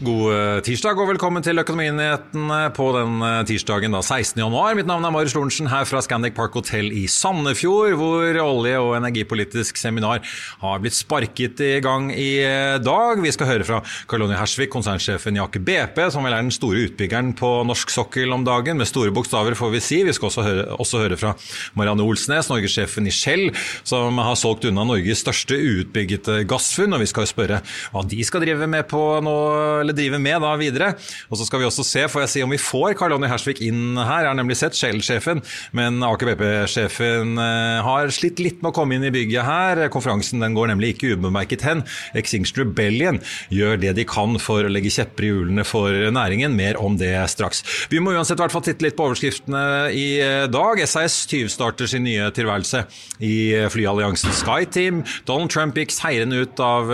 God eh, tirsdag og velkommen til Økonominyhetene på den eh, tirsdagen da 16. januar. Mitt navn er Marius Lorentzen her fra Scandic Park Hotel i Sandefjord, hvor olje- og energipolitisk seminar har blitt sparket i gang i eh, dag. Vi skal høre fra Karl-Oni Hersvik, konsernsjefen i Aker BP, som vel er den store utbyggeren på norsk sokkel om dagen, med store bokstaver, får vi si. Vi skal også høre, også høre fra Marianne Olsnes, norgessjefen i Shell, som har solgt unna Norges største uutbyggede gassfunn, og vi skal spørre hva de skal drive med på nå eller drive med da videre. Og så skal vi også se, får jeg si om vi får Karl Lonny Hersvik inn her. Jeg har nemlig sett Shell-sjefen, men Aker BP-sjefen eh, har slitt litt med å komme inn i bygget her. Konferansen den går nemlig ikke ubemerket hen. Extinction Rebellion gjør det de kan for å legge kjepper i hjulene for næringen. Mer om det straks. Vi må uansett i hvert fall titte litt på overskriftene i eh, dag. SAS tyvstarter sin nye tilværelse i eh, flyalliansen SkyTeam. Donald Trump gikk seirende ut av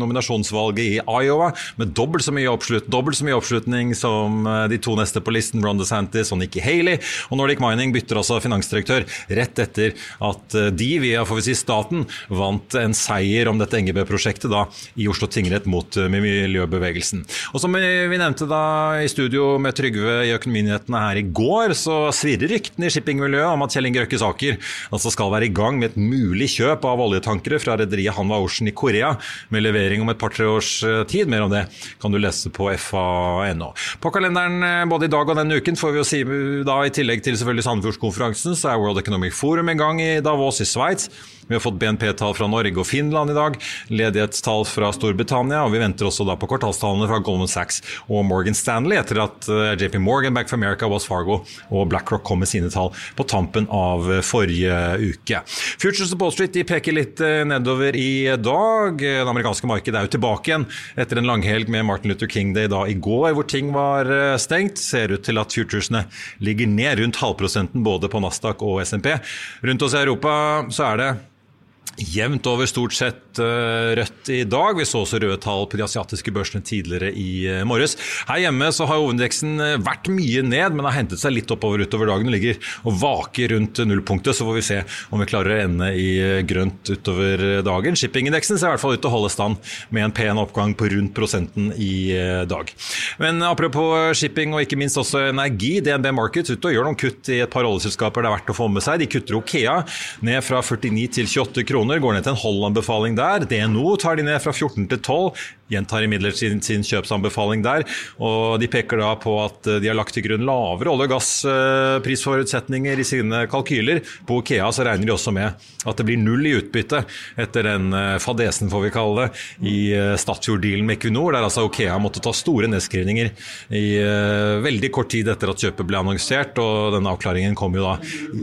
nominasjonsvalget i Iowa med dobbelt så mye oppslut, dobbelt så mye oppslutning som eh, de to neste på listen, Ron DeSantis og Nikki Haley. Og Nordic Mining bytter altså finansdirektør rett etter at eh, de, via får vi si staten, vant en seier om dette NGB-prosjektet da i Oslo tingrett mot eh, miljøbevegelsen. Og som vi nevnte da i studio med Trygve i Økonominyhetene her i går, så svirrer ryktene i shippingmiljøet om at Kjell Inge Røkke Saker altså skal være i gang med et mulig kjøp av oljetankere fra rederiet Hanwa Ocean i Korea, med levering om et par-tre års tid. Mer om det kan du lese på fa.no. På kalenderen eh, både i dag og denne uken får vi jo si da i tillegg til selvfølgelig Sandefjordskonferansen, så er World Economic Forum i gang i Davos i Sveits. Vi har fått BNP-tall fra Norge og Finland i dag, ledighetstall fra Storbritannia, og vi venter også da på kvartalstallene fra Goldman Sachs og Morgan Stanley etter at eh, JP Morgan, Back for America, Wells Fargo og BlackRock kom med sine tall på tampen av eh, forrige uke. Futures of Wall Street peker litt nedover i dag. Det amerikanske markedet er jo tilbake igjen etter en langhelg med Martin Luther King Day da i går, hvor ting var stengt. Ser ut til at futuresene ligger ned rundt halvprosenten både på Nasdaq og SMP. Rundt oss i Europa så er det Jevnt over stort sett uh, rødt i dag. Vi så også røde tall på de asiatiske børsene tidligere i uh, morges. Her hjemme så har hovedindeksen uh, vært mye ned, men har hentet seg litt oppover utover dagen. og Ligger og vaker rundt nullpunktet. Så får vi se om vi klarer å ende i grønt utover dagen. Shippingindeksen ser i hvert fall ut til å holde stand med en pen oppgang på rundt prosenten i dag. Men apropos shipping og ikke minst også energi. DNB Markets ute og gjør noen kutt i et par oljeselskaper det er verdt å få med seg. De kutter Okea ned fra 49 til 28 kroner kroner, går ned til en hold-anbefaling der. DNO tar de ned fra 14 til 12, gjentar imidlertid sin, sin kjøpsanbefaling der. og De peker da på at eh, de har lagt til grunn lavere olje- og gassprisforutsetninger i sine kalkyler. På Okea så regner de også med at det blir null i utbytte etter den eh, fadesen, får vi kalle det, i eh, Statfjord-dealen med Equinor, der altså Okea måtte ta store nedskrivninger i veldig kort tid etter at kjøpet ble annonsert. og Denne avklaringen kom jo da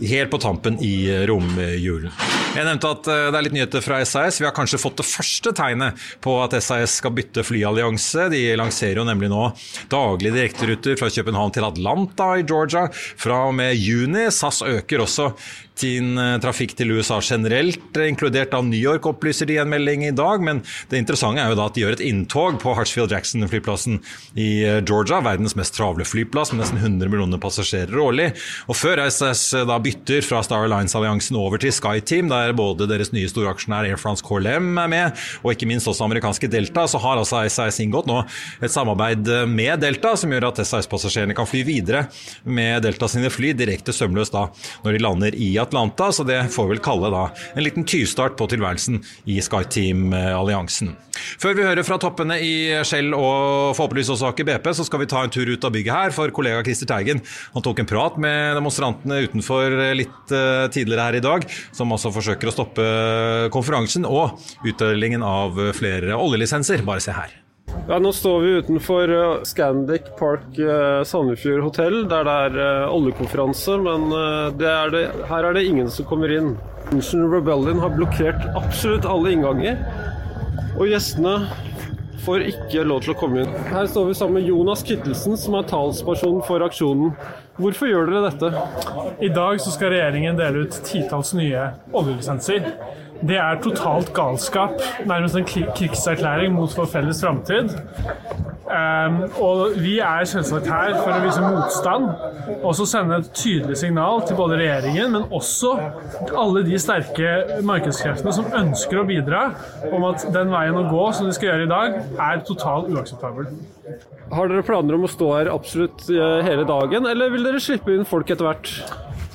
helt på tampen i romjulen. Jeg nevnte at det er litt nyheter fra SAS. Vi har kanskje fått det første tegnet på at SAS skal bytte flyallianse. De lanserer jo nemlig nå daglige direkteruter fra København til Atlanta i Georgia fra og med juni. SAS øker også sin eh, til USA generelt, eh, inkludert av New York, opplyser de en melding i dag. Men det interessante er jo da at de gjør et inntog på Hartsfield Jackson-flyplassen i eh, Georgia. Verdens mest travle flyplass med nesten 100 millioner passasjerer årlig. Og før ISS da bytter fra Star Alliance-alliansen over til SkyTeam, der både deres nye storaksjonær Air France KLM er med, og ikke minst også amerikanske Delta, så har altså ISS inngått nå et samarbeid med Delta som gjør at SAS-passasjerene kan fly videre med Delta sine fly direkte sømløst da når de lander i Atlanta. Så det får vel kalle da en liten tyvstart på tilværelsen i SkyTeam-alliansen. Før vi hører fra toppene i Shell og forhåpentligvis også Aker BP, så skal vi ta en tur ut av bygget her. For kollega Christer Teigen han tok en prat med demonstrantene utenfor litt uh, tidligere her i dag, som altså forsøker å stoppe konferansen og utdelingen av flere oljelisenser. Bare se her. Ja, nå står vi utenfor uh, Scandic Park uh, Sandefjord hotell, der det er uh, oljekonferanse. Men er det, her er det ingen som kommer inn. Ancient Rebellion har blokkert absolutt alle innganger. Og gjestene får ikke lov til å komme inn. Her står vi sammen med Jonas Kittelsen, som er talsperson for aksjonen. Hvorfor gjør dere dette? I dag skal regjeringen dele ut titalls nye oljelisenser. Det er totalt galskap, nærmest en krigserklæring mot vår felles framtid. Um, og vi er selvsagt her for å vise motstand, og så sende et tydelig signal til både regjeringen, men også alle de sterke markedskreftene som ønsker å bidra, om at den veien å gå som de skal gjøre i dag, er totalt uakseptabel. Har dere planer om å stå her absolutt eh, hele dagen, eller vil dere slippe inn folk etter hvert?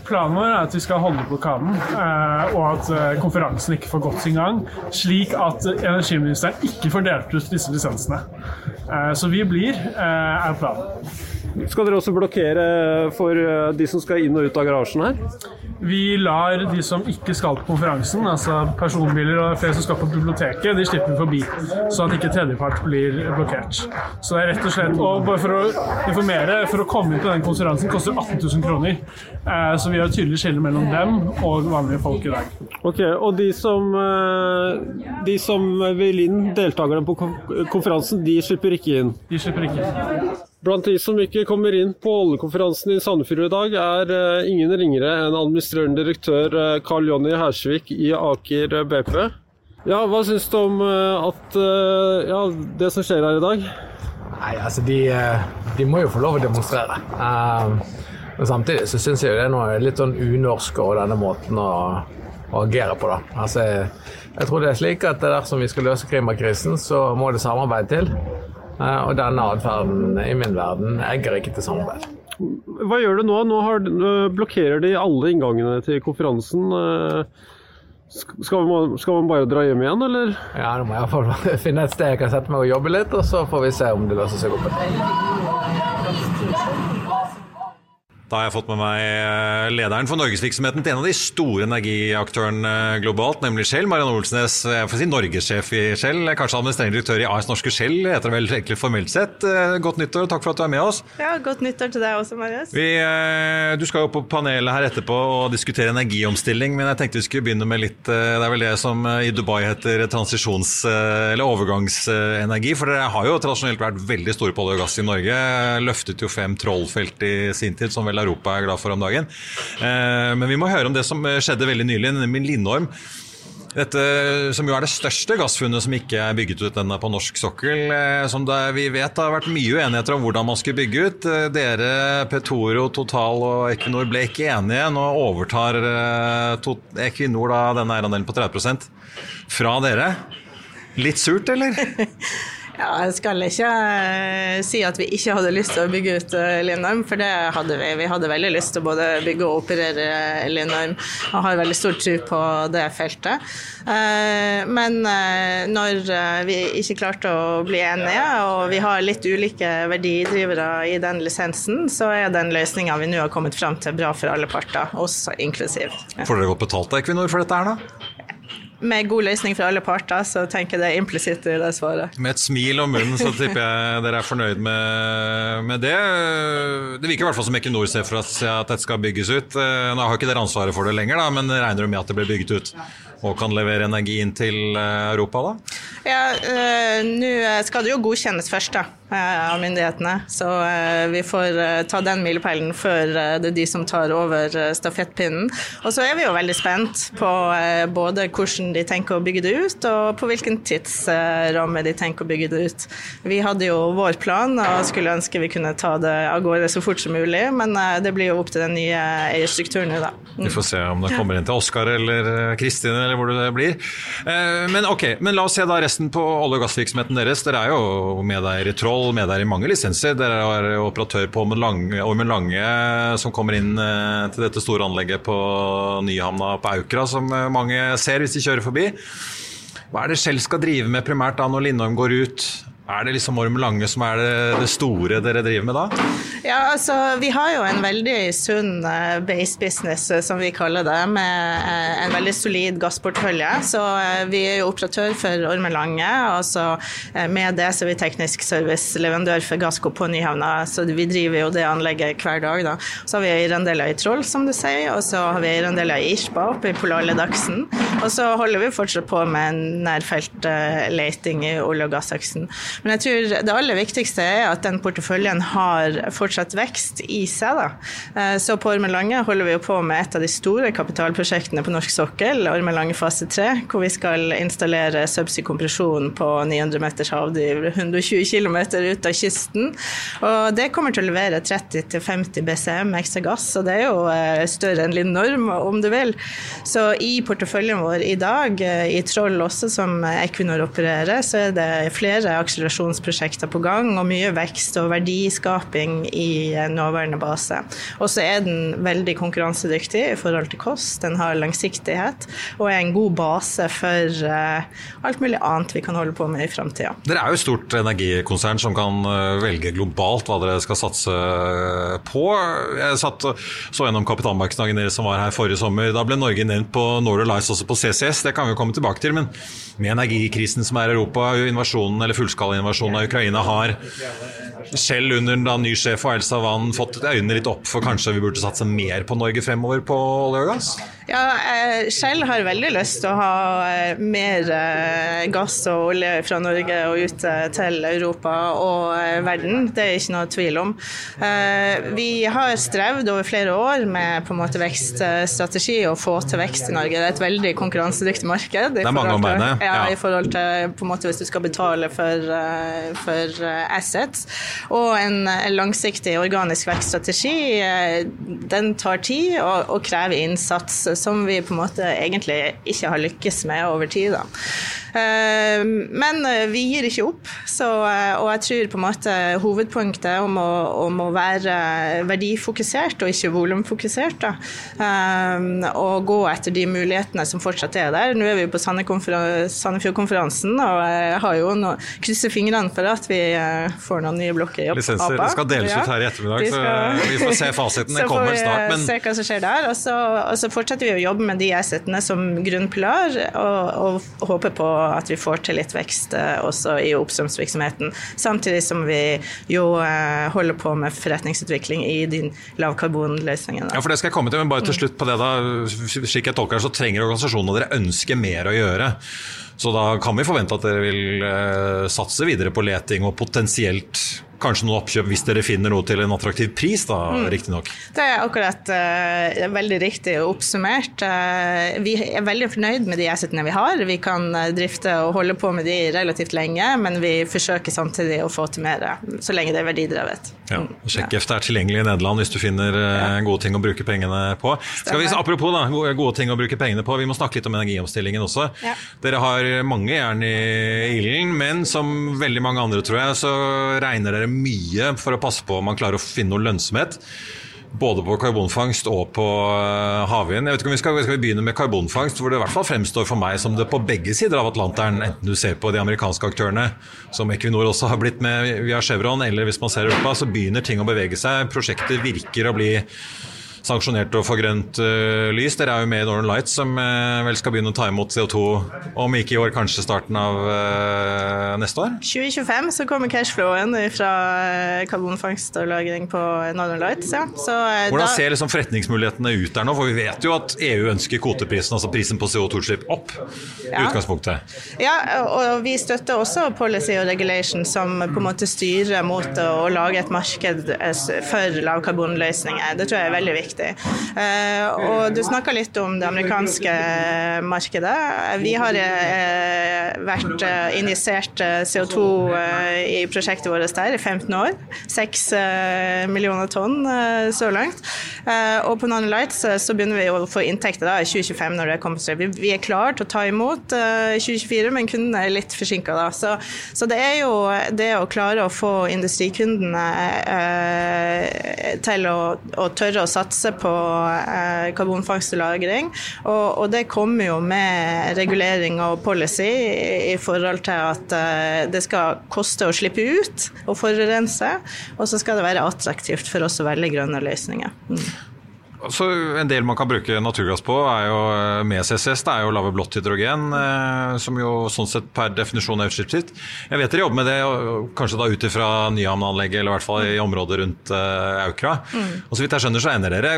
Planen vår er at vi skal holde blokaden, eh, og at eh, konferansen ikke får gått sin gang. Slik at energiministeren ikke får delt ut disse lisensene. Eh, så vi blir, er planen. Skal dere også blokkere for de som skal inn og ut av garasjen her? Vi lar de som ikke skal på konferansen, altså personbiler og flere som skal på biblioteket, de slipper vi forbi. Så at ikke tredjepart blir blokkert. Så det er rett og slett Og bare for å informere, for å komme inn på den konferansen koster 18 000 kroner. Eh, så vi har et tydelig skille mellom dem og vanlige folk i dag. Ok, Og de som, eh, de som vil inn, deltakerne på konferansen, de slipper ikke inn? De slipper ikke inn. Blant de som ikke kommer inn på oljekonferansen i Sandefjord i dag, er uh, ingen ringere enn administrerende direktør Carl Jonny Hersvik i Aker BP. Ja, Hva syns du om uh, at, ja, det som skjer her i dag? Nei, altså De, de må jo få lov å demonstrere. men samtidig så syns jeg det er noe litt sånn unorsk over denne måten å, å agere på. da. Altså, jeg tror det er slik at dersom vi skal løse klimakrisen, så må det samarbeid til. Eh, og denne atferden i min verden egger ikke til samarbeid. Hva gjør du nå? Nå har, blokkerer de alle inngangene til konferansen. Eh, skal man, skal man, bare dra hjem igjen, eller? Ja, nå må jeg finne et sted jeg kan sette meg og jobbe litt, og så får vi se om det løser seg opp. Da har jeg fått med meg eh, lederen for norgesvirksomheten til en av de store energiaktørene eh, globalt, nemlig Shell. Marianne Olsnes, jeg får si norgessjef i Shell. Kanskje administrerende direktør i AS Norske Shell, heter det vel egentlig formelt sett. Eh, godt nyttår, takk for at du er med oss. Ja, godt nyttår til deg også, Marius. Vi, du skal jo på panelet her etterpå og diskutere energiomstilling, men jeg tenkte vi skulle begynne med litt Det er vel det som i Dubai heter transisjons- eller overgangsenergi. For dere har jo tradisjonelt vært veldig store på olje og gass i Norge. Løftet jo fem trollfelt i sin tid, som vel Europa er glad for om dagen. Eh, men vi må høre om det som skjedde veldig nylig, nemlig Lindorm. Dette som jo er det største gassfunnet som ikke er bygget ut ennå på norsk sokkel. Eh, som det, vi vet har vært mye uenigheter om hvordan man skulle bygge ut. Eh, dere, Petoro, Total og Equinor ble ikke enige. Nå overtar Equinor da denne eierandelen på 30% fra dere. Litt surt, eller? Ja, jeg skal ikke uh, si at vi ikke hadde lyst til å bygge ut Lindheim, for det hadde vi. Vi hadde veldig lyst til å både bygge og operere Lindheim. Jeg har veldig stor tro på det feltet. men når vi ikke klarte å bli enige, og vi har litt ulike verdidrivere i den lisensen, så er den løsninga vi nå har kommet fram til, bra for alle parter, også inklusiv. Får dere godt betalt av Equinor for dette her, da? Med god løsning for alle parter, så tenker jeg det er implisitt i det svaret. Med et smil om munnen så tipper jeg dere er fornøyd med, med det. Det virker i hvert fall som Equinor ser for seg at dette skal bygges ut. Nå har ikke dere ansvaret for det lenger, da, men regner du med at det blir bygget ut? og kan levere energi inn til eh, Europa, da? Ja, øh, Nå skal det jo godkjennes først da, eh, av myndighetene. Så øh, vi får øh, ta den milepælen før det er de som tar over stafettpinnen. Og så er vi jo veldig spent på både hvordan hvordan de tenker å bygge det ut, og på hvilken tidsramme de tenker å bygge det ut. Vi hadde jo vår plan og skulle ønske vi kunne ta det av gårde så fort som mulig, men eh, det blir jo opp til den nye eierstrukturen nå, da. Vi får se om det kommer inn til Oskar eller eh, Kristin eller hvor det blir. Eh, Men ok, men la oss se da resten på olje- og gassvirksomheten deres. Dere er jo medeier i Troll, medeier i mange lisenser. Dere er operatør på Ormen Lange, Ormen Lange som kommer inn til dette store anlegget på Nyhamna på Aukra, som mange ser hvis de kjører forbi. Hva er det Shell skal drive med primært da når Lindholm går ut? Er det liksom Orm Lange som er det, det store dere driver med da? Ja, altså vi har jo en veldig sunn eh, base business, eh, som vi kaller det, med eh, en veldig solid gassportefølje. Så vi er jo operatør for Ormen Lange, og så med det så er vi teknisk serviceleverandør for Gassco på Nyhavna. Så vi driver jo det anlegget hver dag, da. Så har vi eierandeler i Troll, som du sier, og så har vi eierandeler i Irpa oppe i Polarledaksen. Og så holder vi fortsatt på med nærfeltleiting i olje- og gassaksen. Men jeg tror det aller viktigste er at den porteføljen har fortsatt vekst i seg. Da. Eh, Så på Ormen Lange holder vi jo på med et av de store kapitalprosjektene på norsk sokkel, Ormen Lange fase 3, hvor vi skal installere subsea kompresjon på 900 meters havdyp 120 km ut av kysten. Og det kommer til å levere 30-50 BCM ekstra gass, og det er jo eh, større enn Lindorm, om du vil. Så i porteføljen vår i dag, eh, i Troll også, som Equinor opererer, så er det flere akselerasjonsprosjekter på gang, og mye vekst og verdiskaping i eh, nåværende base. Og så er den veldig konkurransedyktig i forhold til kost, den har langsiktighet, og er en god base for eh, alt mulig annet vi kan holde på med i framtida. Dere er jo et stort energikonsern som kan eh, velge globalt hva dere skal satse på. Jeg satt så gjennom kapitalmarkedsdagen deres som var her forrige sommer. Da ble Norge nevnt på Norway Lights også på CCS, det kan vi jo komme tilbake til. Men med energikrisen som er i Europa, invasjonen eller fullskalainvasjonen av Ukraina har selv under da ny sjef og Elsa Wann fått øynene litt opp for kanskje vi burde satse mer på Norge fremover på olje og gass? Ja, eh, Shell har veldig lyst til å ha eh, mer eh, gass og olje fra Norge og ut til Europa og verden. Det er ikke noe tvil om. Vi har strevd over flere år med på en måte vekststrategi og få til vekst i Norge. Det er et veldig konkurransedyktig marked. Det er mange om Ja, ja. i forhold til på en måte hvis du skal betale for, for assets. Og en langsiktig organisk vekststrategi, den tar tid og, og krever innsats som vi på en måte egentlig ikke har lykkes med over tid. Da. Eh, Men eh, vi gir ikke opp, så, eh, og jeg tror på en måte hovedpunktet om å, om å være verdifokusert og ikke volumfokusert, og gå etter de mulighetene som fortsatt er der. Nå er vi på Sandefjord- Sandefjord-konferansen, og jeg har jo no krysser fingrene for at vi får noen nye blokker i Lisenser APA. skal deles ut her i ettermiddag, de så vi får se fasiten. Den kommer vi, snart, men- se hva som skjer der. Og så, og så fortsetter vi å jobbe med de assetene som grunnpilar, og, og håper på at vi får til litt vekst eh, også i oppstrømsvirksomheten. Samtidig som vi jo eh, holder på med forretningsutvikling i de lavkarbonløsningene. Ja, for det skal jeg komme til, men bare til slutt på det da, slik jeg tolker det, så trenger organisasjonene dere ønsker mer å gjøre. Så da kan vi forvente at dere vil eh, satse videre på leting og potensielt kanskje noen oppkjøp hvis dere finner noe til en attraktiv pris, da, Mm. riktignok. Det er akkurat uh, veldig riktig oppsummert. Uh, vi er veldig fornøyd med de assetene vi har. Vi kan eh, drifte og holde på med de relativt lenge, men vi forsøker samtidig å få til mer, så lenge det er verdidrevet. Ja, og Sjekkheftet er tilgjengelig i Nederland hvis du finner uh, gode ting å bruke pengene på. Skal vi, apropos da, gode, gode ting å bruke pengene på, vi må snakke litt om energiomstillingen også. Ja. Dere har mange jern i ilden, men som veldig mange andre, tror jeg, så regner dere mye for å passe på om man klarer å finne noe lønnsomhet. Både på karbonfangst og på eh, havvind. Jeg vet ikke om vi skal, skal vi begynne med karbonfangst, hvor det i hvert fall fremstår for meg som det på begge sider av Atlanteren, enten du ser på de amerikanske aktørene, som Equinor også har blitt med via Chevron, eller hvis man ser Europa, så begynner ting å bevege seg. Prosjekter virker å bli sanksjonert og få grønt uh, lys. Dere er jo med i Northern Lights, som uh, vel skal begynne å ta imot CO2 om ikke i år, kanskje starten av uh, neste år? 2025 så kommer cashflowen fra karbonfangst og -lagring på Northern Lights. Ja. Så, Hvordan da- ser liksom forretningsmulighetene ut der nå? For vi vet jo at EU ønsker kvoteprisen, altså prisen på CO2-utslipp, opp i utgangspunktet. Ja, og vi støtter også policy og regulation som på en måte styrer mot å lage et marked for lavkarbonløsninger. Det tror jeg er veldig viktig. Viktig. Og du snakka litt om det amerikanske markedet. Vi har vært injisert CO2 i prosjektet vårt der i 15 år. 6 millioner tonn så langt. Og på Nano Lights så begynner vi å få inntekter da i 2025 når det kommer til Vi er klare til å ta imot 2024, men kundene er litt forsinka da. Så, så, det er jo det å klare å få industrikundene eh, til å, å, tørre å satse på eh, karbonfangst og -lagring. Og, og, det kommer jo med regulering og policy i, i forhold til at eh, det skal koste å slippe ut og forurense, og så skal det være attraktivt for oss å velge grønne løsninger. Mm. Så En del man kan bruke naturgass på er jo, eh, med CCS, det er jo lave blått hydrogen, eh, som jo sånn sett per definisjon er utslippsfritt. Jeg vet dere jobber med det, kanskje da ut ifra Nyhamn-anlegget, eller i hvert fall i området rundt uh, Aukra. Mm. Og så vidt jeg skjønner så ender dere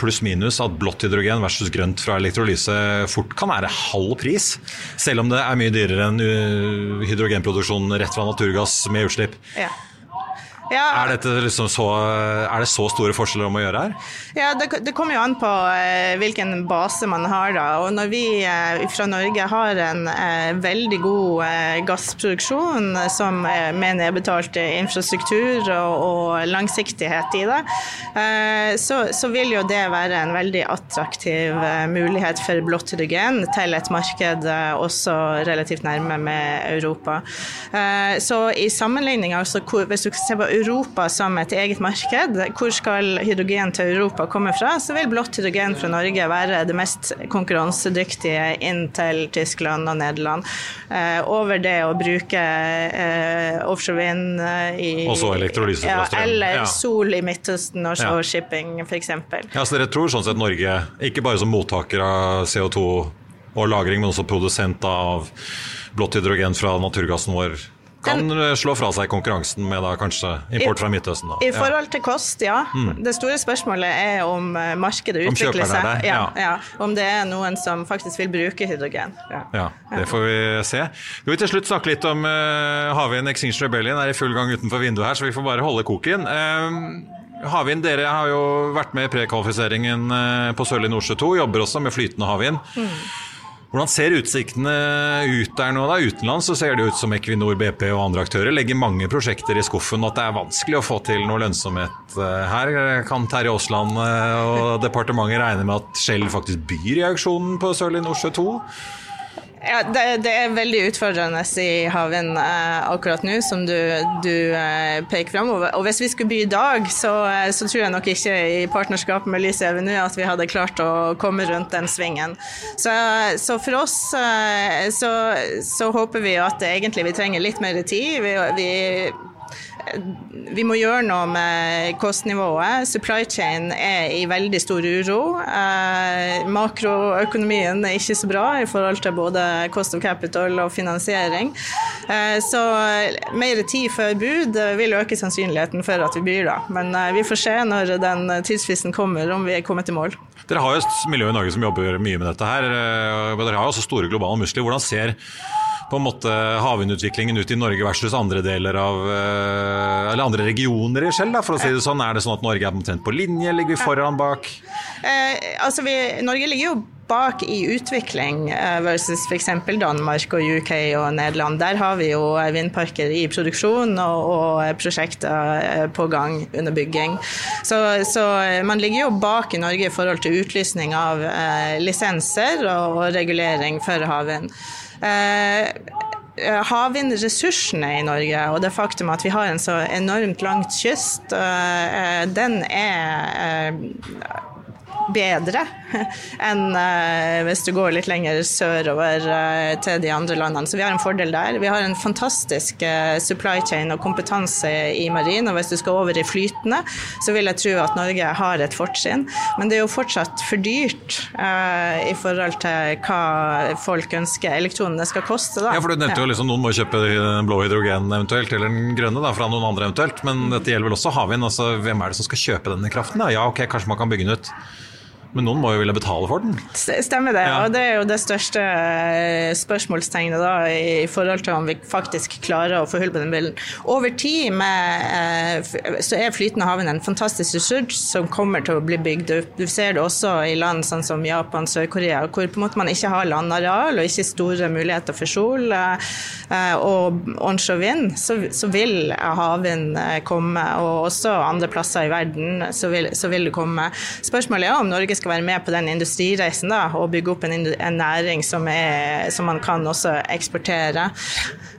pluss-minus at blått hydrogen versus grønt fra elektrolyse fort kan være halv pris. Selv om det er mye dyrere enn hydrogenproduksjon rett fra naturgass med utslipp. Ja. Ja. Er, liksom så, er, det så store forskjeller om å gjøre her? Ja, Det, det kommer jo an på eh, hvilken base man har. da. Og Når vi eh, fra Norge har en eh, veldig god eh, gassproduksjon som, med nedbetalt infrastruktur og, og langsiktighet i det, eh, så, så, vil jo det være en veldig attraktiv eh, mulighet for blått hydrogen til et marked også relativt nærme med Europa. så i sammenligning, altså, hvis du ser på Europa som et eget marked, hvor skal hydrogen til Europa komme fra, så vil blått hydrogen fra Norge være det mest konkurransedyktige inn til Tyskland og Nederland. Eh, over det å bruke eh, offshore vind eh, i Også elektrolyse fra strøm. Ja, eller ja. sol i Midtøsten og ja. shipping, f.eks. Ja, så dere tror sånn sett Norge, ikke bare som mottaker av CO2 og lagring, men også produsent av blått hydrogen fra naturgassen vår kan den, slå fra seg konkurransen med da kanskje import fra Midtøsten? Da. I forhold til kost, ja. Mm. Det store spørsmålet er om eh, markedet utvikler seg. Det, ja. Ja, om det er noen som faktisk vil bruke hydrogen. Ja, Det får vi se. Vi til slutt snakke litt om uh, havvind Extinction Rebellion er i full gang utenfor vinduet her, så vi får bare holde koken. Uh, Havvind, dere har jo vært med i prekvalifiseringen på Sørlige Nordsjø 2, jobber også med flytende havvind. Mm. Hvordan ser utsiktene ut der nå? da? Utenlands så ser det ut som Equinor, BP og andre aktører legger mange prosjekter i skuffen, at det er vanskelig å få til noe lønnsomhet eh, her. Kan Terje Aasland eh, og departementet regne med at Shell faktisk byr i auksjonen på Sørlige Nordsjø 2? Ja, det, det, er veldig utfordrende i havvind eh, akkurat nå, som du, du eh, peker fram. Og, hvis vi skulle by i dag, så, eh, så, tror jeg nok ikke i partnerskap med Lyse Avenue at vi hadde klart å komme rundt den svingen. Så, så for oss eh, så, så, håper vi at egentlig vi trenger litt mer tid. Vi, vi vi må gjøre noe med kostnivået. Supply chain er i veldig stor uro. Eh, makroøkonomien er ikke så bra i forhold til både cost of capital og finansiering. Eh, så mer tid før bud vil øke sannsynligheten for at vi byr, da. Men eh, vi får se når den tidsfristen kommer, om vi er kommet i mål. Dere har jo et miljø i Norge som jobber mye med dette her. Dere har jo også store globale muskler. Hvordan ser på en måte havvindutviklingen ut i Norge versus andre deler av eh, Eller andre regioner i Skjell, for å si det sånn. Er det sånn at Norge er omtrent på linje? Ligger vi foran, bak? Eh, altså vi, Norge ligger jo bak i utvikling eh, versus f.eks. Danmark og UK og Nederland. Der har vi jo vindparker i produksjon og, og prosjekter eh, på gang under bygging. Så, så, man ligger jo bak i Norge i forhold til utlysning av eh, lisenser og, og regulering for havvind. Eh, eh, havvindressursene i Norge og det faktum at vi har en så enormt langt kyst, eh, den er bedre enn uh, hvis du går litt lenger sørover uh, til de andre landene. Så vi har en fordel der. Vi har en fantastisk uh, supply chain og kompetanse i marin, og hvis du skal over i flytende, så vil jeg tro at Norge har et fortrinn. Men det er jo fortsatt for dyrt i forhold til hva folk ønsker elektronene skal koste. Da. Ja, for du nevnte jo liksom noen må kjøpe blå hydrogen eventuelt, eller den grønne da, fra noen andre eventuelt. Men dette gjelder vel også havvind. Altså, hvem er det som skal kjøpe denne kraften? Da? Ja, ok, kanskje man kan bygge den ut Men noen må jo ville betale for den? Stemmer det. Ja. Og det er jo det største eh, spørsmålstegnet da, i forhold til om vi faktisk klarer å få hull på den bilen. Over tid med, eh, så er flytende havvind en fantastisk ressurs som kommer til å bli bygd opp. Du ser det også i land sånn som Japan, Sør-Korea, hvor på en måte man ikke har landareal og ikke store muligheter for sol eh, og onshore vind, så, så vil havvind komme. Og også andre plasser i verden så vil, så vil det komme. Spørsmålet er om Norge skal være med på den industrireisen da, og bygge opp en, en næring som, er, som, man kan også eksportere.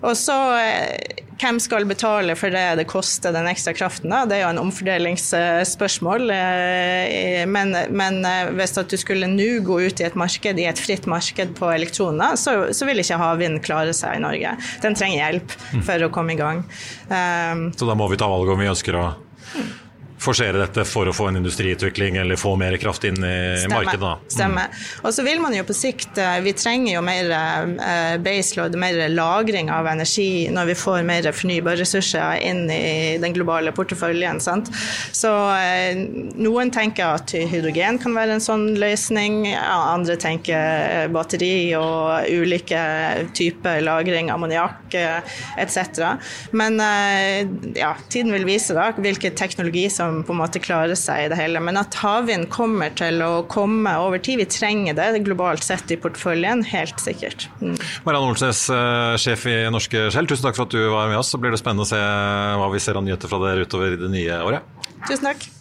Og så eh, hvem skal betale for det det koster, den ekstra kraften? da? Det er jo en omfordelingsspørsmål. Eh, men, men eh, hvis du skulle nå gå ut i et marked, i et fritt marked på elektroner, så, så vil ikke havvind klare seg i Norge. Den trenger hjelp for å komme i gang. Um, så da må vi ta valget om vi ønsker å forsere dette for å få en industriutvikling eller få mer kraft inn i Stemmer. markedet. Da. Mm. Stemmer. Og så vil man jo på sikt eh, Vi trenger jo mer eh, baseload, mer lagring av energi når vi får mer fornybare ressurser inn i den globale porteføljen. Sant? Så eh, noen tenker at hydrogen kan være en sånn løsning, andre tenker batteri og ulike typer lagring, ammoniakk etc. Men ja, tiden vil vise da hvilken teknologi som som på en måte klarer seg i det hele. Men at havvind kommer til å komme over tid, vi trenger det globalt sett i porteføljen, helt sikkert. Mm. Marianne Olsnes, eh, sjef i Norske Skjell, tusen takk for at du var med oss. Så blir det spennende å se hva vi ser av nyheter fra dere utover det nye året. Tusen takk.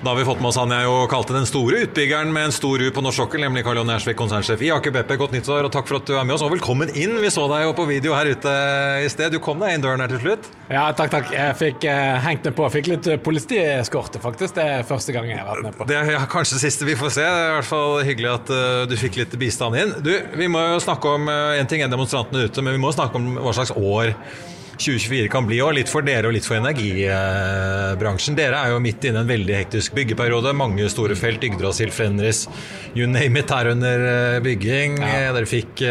Da har vi fått med oss han jeg jo kalte den store utbyggeren med en stor U på norsk sokkel, nemlig Karl Jon Ersvik, konsernsjef i Aker BP. Godt nyttår, og takk for at du er med oss. Og velkommen inn! Vi så deg jo på video her ute i sted. Du kom deg inn døren her til slutt. Ja, takk, takk. Jeg fikk eh, hengt meg på. Fikk litt uh, politieskorte, faktisk. Det er første gang jeg har vært med på. Det er ja, kanskje siste vi får se. Det er i hvert fall hyggelig at uh, du fikk litt bistand inn. Du, vi må jo snakke om En ting er demonstrantene ute, men vi må snakke om hva slags år 2024 kan bli, og litt for dere og litt for energibransjen. Dere er jo midt inne i en veldig hektisk byggeperiode. Mange store felt, Yggdrasil, Fenris, you name it, er under eh, bygging. Ja. Dere fikk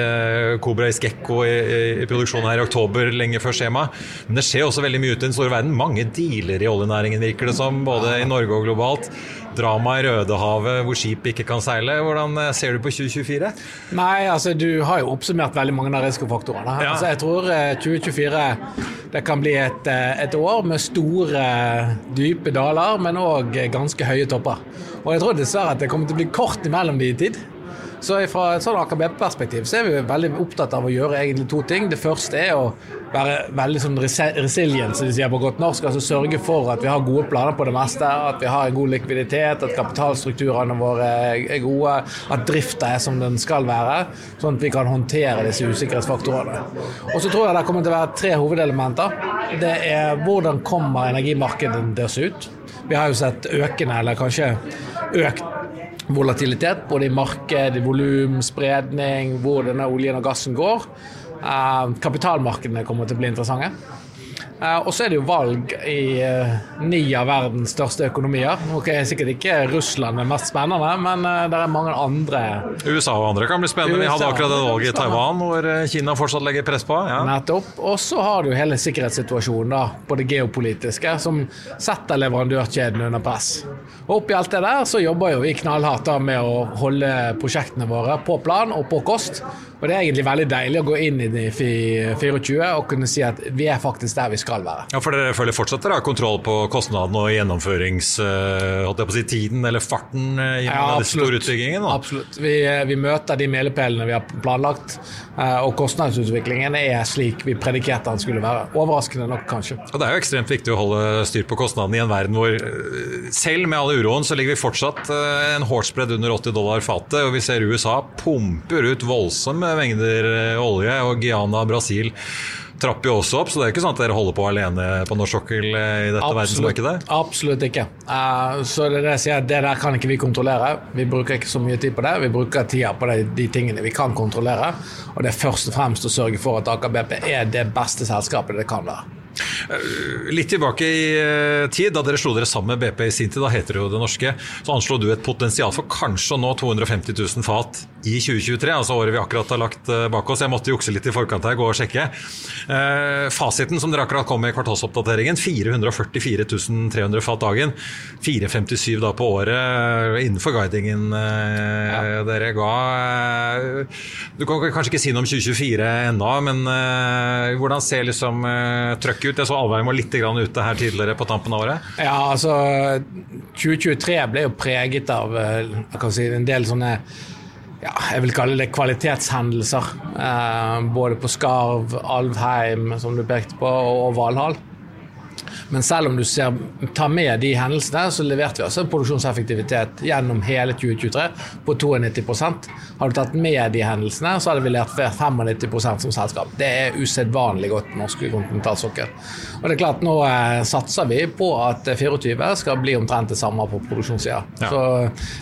Cobra eh, i Skekko i, i produksjon her i oktober, lenge før skjema. Men det skjer også veldig mye ute i den store verden. Mange dealer i oljenæringen, virker det som, både i Norge og globalt drama i Rødehavet hvor skip ikke kan seile. Hvordan eh, ser du på 2024? Nei, altså Du har jo oppsummert veldig mange av risikofaktorene. Ja. Altså, jeg tror 2024 eh, det kan bli et, eh, et år med store, dype daler, men òg ganske høye topper. Og jeg tror dessverre at det kommer til å bli kort imellom de i tid. Så fra et sånn AKB-perspektiv så er vi veldig opptatt av å gjøre egentlig to ting. Det første er å være veldig sånn resilient, som de sier på godt norsk. altså Sørge for at vi har gode planer på det meste, at vi har en god likviditet, at kapitalstrukturene våre er gode, at drifta er som den skal være, sånn at vi kan håndtere disse usikkerhetsfaktorene. Og så tror jeg det kommer til å være tre hovedelementer. Det er hvordan kommer energimarkedet til å se ut. Vi har jo sett økende, eller kanskje økt volatilitet, både i marked, i volum, spredning, hvor denne oljen og gassen går. Uh, kapitalmarkedene kommer til å bli interessante. Uh, og så er det jo valg i uh, ni av verdens største økonomier. Ok, Sikkert ikke Russland er mest spennende, men det er mange andre. USA og andre kan bli spennende. Vi hadde akkurat et valg i Taiwan hvor Kina fortsatt legger press på. Ja. Nettopp. Og så har du hele sikkerhetssituasjonen da, på det geopolitiske, som setter leverandørkjeden under press. Og oppi alt det der så jobber jo vi knallhardt med å holde prosjektene våre på plan og på kost. Og det er egentlig veldig deilig å gå inn i 24 og kunne si at vi er faktisk der vi skal være. Ja, For dere føler fortsatt dere har kontroll på kostnadene og gjennomføringstiden uh, si, eller farten uh, ja, den store utbyggingen? Absolutt. Vi, uh, vi, møter de milepælene vi har planlagt, uh, og kostnadsutviklingen er slik vi predikerte den skulle være. Overraskende nok, kanskje. Og Det er jo ekstremt viktig å holde styr på kostnadene i en verden hvor selv med alle uroen så ligger vi fortsatt en hårdspredd under 80 dollar fatet, og vi ser USA pumper ut voldsomme mengder eh, olje, og Giana Brasil trapper jo også opp, så det er ikke sånn at dere holder på alene på norsk sokkel eh, i dette absolutt, verdensmarkedet? Absolutt ikke. Uh, så det, det, sier, det der kan ikke vi kontrollere. Vi bruker ikke så mye tid på det. Vi bruker tida på de, de tingene vi kan kontrollere. Og det er først og fremst å sørge for at Aker BP er det beste selskapet det kan være. Eh, litt tilbake i eh, tid, da dere slo dere sammen med BP i sin tid, da heter det jo Det Norske, så anslo du et potensial for kanskje å nå 250 000 fat i 2023, altså året vi akkurat har lagt eh, bak oss. Jeg måtte jukse litt i forkant her, gå og sjekke. Fasiten som dere akkurat kom med i kvartalsoppdateringen, 444 300 fat dagen. 457 da på året innenfor guidingen ja. dere ga. Du kan kanskje ikke si noe om 2024 ennå, men hvordan ser liksom trøkket ut? Jeg så Alvheim var litt ute her tidligere på tampen av året. Ja, altså 2023 ble jo preget av eh, si, en del sånne ja, jeg vil kalle det kvalitetshendelser. Eh, både på Skarv, Alvheim, som du pekte på, og Valhall. Men selv om du ser, tar med de hendelsene, så leverte vi altså produksjonseffektivitet gjennom hele 2023 på 92% Har du tatt med de hendelsene, så hadde vi levert 95% som selskap. Det er usedvanlig godt norsk kontinentalsokkel. Og det er klart, nå eh, satser vi på at 24 skal bli omtrent det samme på produksjonssida. Ja. Så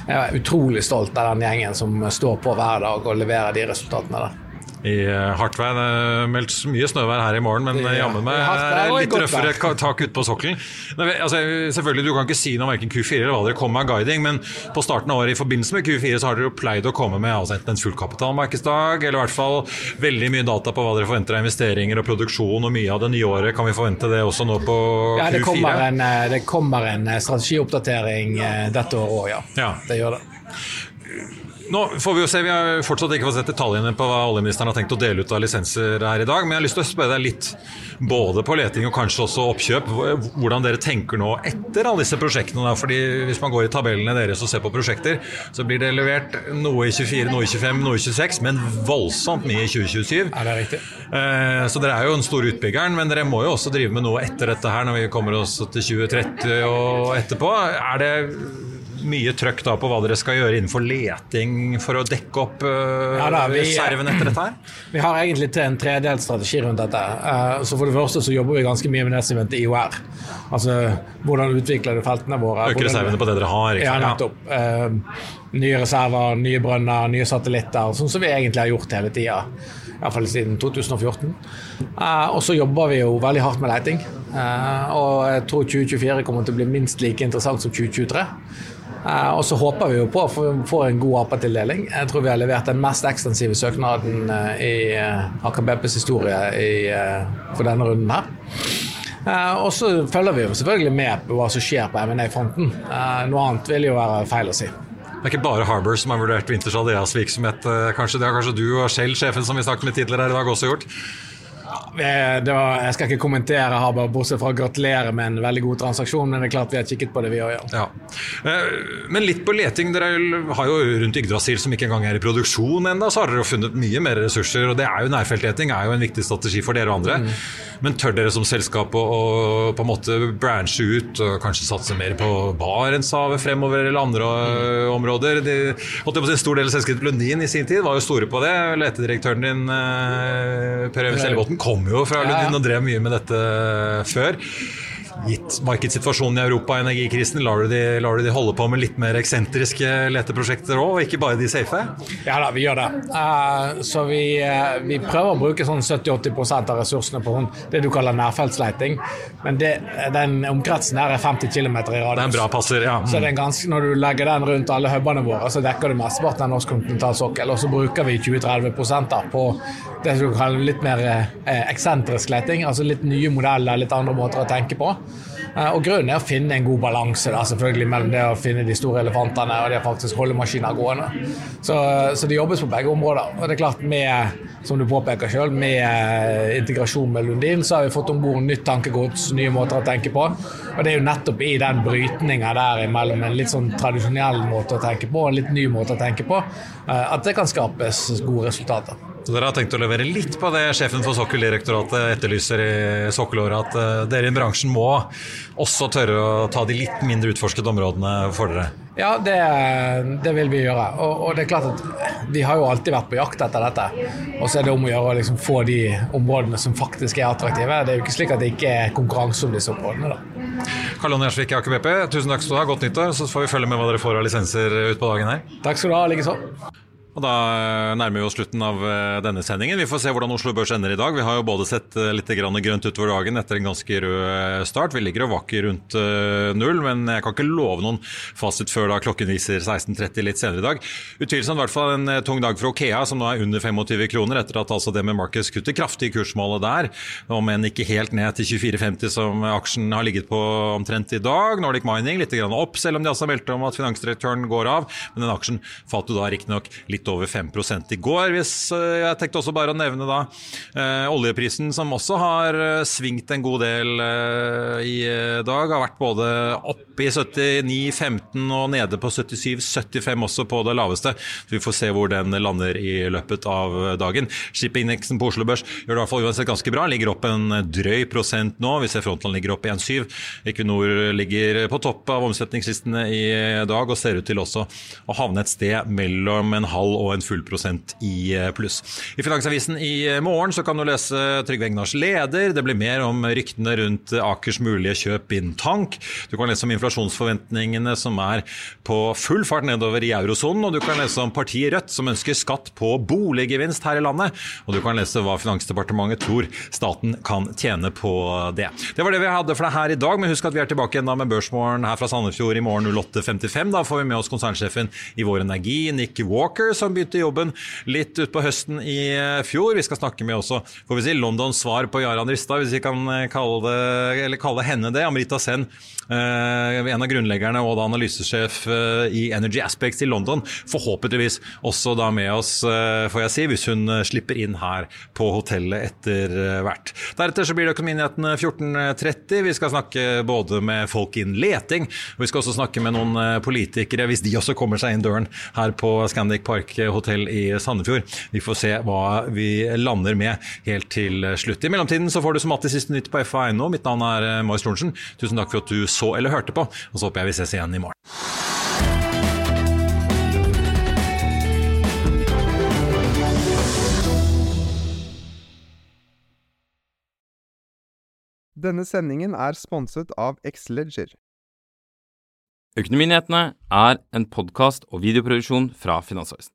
jeg er utrolig stolt av den gjengen som står på hver dag og leverer de resultatene der i eh, hardt vær. Det er meldt mye snøvær her i morgen, men jammen meg litt røffere tak ute på sokkelen. Altså, selvfølgelig, Du kan ikke si noe om verken Q4 eller hva dere kommer med guiding, men på starten av året i forbindelse med Q4 så har dere jo pleid å komme med altså enten en fullkapitalmarkedsdag, eller i hvert fall veldig mye data på hva dere forventer av investeringer og produksjon, og mye av det nye året. Kan vi forvente det også nå på ja, det Q4? Kommer en, eh, det kommer en eh, strategioppdatering dette året òg, ja. ja. Det gjør det. Nå får Vi jo se, vi har fortsatt ikke fått sett detaljene på hva oljeministeren har tenkt å dele ut av lisenser her i dag. Men jeg har lyst til å spørre deg litt både på leting og kanskje også oppkjøp. Hvordan dere tenker nå etter alle disse prosjektene. Da. Fordi Hvis man går i tabellene deres og ser på prosjekter, så blir det levert noe i 24, noe i 25, noe i 26, men voldsomt mye i 2027. Ja, det er riktig. Eh, så dere er jo en stor utbyggeren, men dere må jo også drive med noe etter dette her når vi kommer oss til 2030 og etterpå. Er det mye trøkk da på hva dere skal gjøre innenfor leting for å dekke opp uh, ja, da, vi, serven etter dette her? Vi har egentlig til en tredelt strategi rundt dette. Uh, så For det første så jobber vi ganske mye med det som heter IOR. Altså hvordan utvikler du feltene våre. Øke reservene på det dere har. Ikke? Ja, nettopp. Uh, nye reserver, nye brønner, nye satellitter. Sånn som vi egentlig har gjort hele tida. Iallfall siden 2014. Uh, og så jobber vi jo veldig hardt med leiting. Uh, og jeg tror 2024 kommer til å bli minst like interessant som 2023. Eh, og så håper vi jo på å få en god APA-tildeling. Jeg tror vi har levert den mest ekstensive søknaden eh, i AKBPs historie i, for denne runden her. og så følger vi jo selvfølgelig med på hva som skjer på M&A-fronten. noe annet vil jo være feil å si. Det er ikke bare Harbour som har vurdert Winters Adidas virksomhet. Kanskje det har kanskje du og Shell, sjefen som vi snakket med tidligere her i dag, også gjort? Det var, jeg skal ikke kommentere bare bortsett fra å gratulere med en veldig god transaksjon. Men det er klart vi har kikket på det, vi òg. Ja. ja. Men litt på leting. Dere har jo rundt Yggdrasil, som ikke engang er i produksjon ennå, så har dere jo funnet mye mer ressurser. Og det er jo nærfeltleting er jo en viktig strategi for dere og andre. Men tør dere som selskap å, å på en måte branche ut og kanskje satse mer på Barentshavet fremover eller andre mm. områder? De, en stor del av selskapet Lundin i sin tid var jo store på det. Letedirektøren din, eh, Per Øyvind Sellebotn, kom jo fra. Lundin og drev mye med dette før. Gitt markedssituasjonen i Europa og energikrisen, lar du, de, lar du de holde på med litt mer eksentriske leteprosjekter òg, og ikke bare de safe? Ja da, vi gjør det. Uh, så vi, uh, vi prøver å bruke sånn 70-80% av ressursene på det du kaller nærfeltsleiting. Men det, den omkretsen der er 50 km i radius. Det er en bra passer, ja. Så det er ganske, når du legger den rundt alle hubene våre, så dekker du mesteparten av norsk kontinentalsokkel. Og så bruker vi 20-30 da på det som du kaller litt mer eh, eksentrisk leiting. Altså litt nye modeller, litt andre måter å tenke på. Og Grunnen er å finne en god balanse da, selvfølgelig mellom det å finne de store elefantene og det å faktisk holde maskiner gående. Så, så det jobbes på begge områder. Og det er klart med, som du påpeker selv, med eh, integrasjon med Lundin, så har vi fått om bord nytt tankegods, nye måter å tenke på. Og det er jo nettopp i den brytninga der mellom en litt sånn tradisjonell måte å tenke på og en litt ny måte å tenke på, eh, at det kan skapes gode resultater. Så dere har tenkt å levere litt på det sjefen for Sokkeldirektoratet etterlyser i sokkelåret, at eh, dere i bransjen må også tørre å ta de litt mindre utforskede områdene for dere? Ja, det, det vil vi gjøre. Og, og det er klart at vi har jo alltid vært på jakt etter dette. Og så er det om å gjøre å liksom få de områdene som faktisk er attraktive. Det er jo ikke slik at det ikke er konkurranse om disse områdene. da. Karl Johan Gjersvik i Aker BP, tusen takk skal du ha. Godt nyttår. Så får vi følge med hva dere får av lisenser utpå dagen her. Takk skal du ha, likeså. Og Da eh, nærmer vi oss slutten av eh, denne sendingen. Vi får se hvordan Oslo Børs ender i dag. Vi har jo både sett eh, litt grønt utover dagen etter en ganske rød start. Vi ligger og vakker rundt null, men jeg kan ikke love noen fasit før da klokken viser 16.30 litt senere i dag. Utvilsomt i hvert fall en tung dag for Okea, som nå er under 25 kroner, etter at altså det med Marcus kutter kraftig i kursmålet der, om enn ikke helt ned til 24,50 som aksjen har ligget på omtrent i dag. Nordic Mining litt opp, selv om de altså meldte om at finansdirektøren går av, men den aksjen falt jo da riktignok litt over 5 i går. Hvis, eh, jeg tenkte også bare å nevne da eh, oljeprisen, som også har eh, svingt en god del eh, i eh, dag. Har vært både oppe i 79,15 og nede på 77,75 også på det laveste. Så vi får se hvor den lander i løpet av dagen. Shippingindeksen på Oslo Børs gjør det i hvert fall uansett ganske bra. Ligger opp en drøy prosent nå. Vi ser Frontland ligger opp 1,7. Equinor ligger på topp av omsetningslistene i dag og ser ut til også å havne et sted mellom en halv og en full prosent i pluss. I Finansavisen i morgen så kan du lese Trygve Egnars leder. Det blir mer om ryktene rundt Akers mulige kjøp inn tank. Du kan lese om inflasjonsforventningene som er på full fart nedover i eurosonen, og du kan lese om partiet Rødt som ønsker skatt på boliggevinst her i landet. Og du kan lese hva Finansdepartementet tror staten kan tjene på det. Det var det vi hadde for deg her i dag, men husk at vi er tilbake igjen da med Børsmorgen her fra Sandefjord i morgen 08.55. Da får vi med oss konsernsjefen i Vår Energi, Nick Walker, som begynte jobben litt utpå høsten i eh, fjor. Vi skal snakke med også får vi si, Londons svar på Jaran Ristad, hvis vi kan eh, kalle, det, kalle henne det. Amrita Sen, eh, en av grunnleggerne og da analysesjef i Energy Aspects i London. Forhåpentligvis også da med oss, får jeg si, hvis hun slipper inn her på hotellet etter hvert. Deretter så blir det Økonominyhetene 14.30. Vi skal snakke både med folk innen leting, og vi skal også snakke med noen politikere, hvis de også kommer seg inn døren her på Scandic Park hotell i Sandefjord. Vi får se hva vi lander med helt til slutt. I mellomtiden så får du som alltid siste nytt på FA.no. Mitt navn er eh, Marius Lorentzen. Tusen takk for at du så eller hørte på, og så håper jeg vi ses igjen i morgen. Denne sendingen er sponset av Xleger. Økonominyhetene er en podkast og videoproduksjon fra Finansavisen.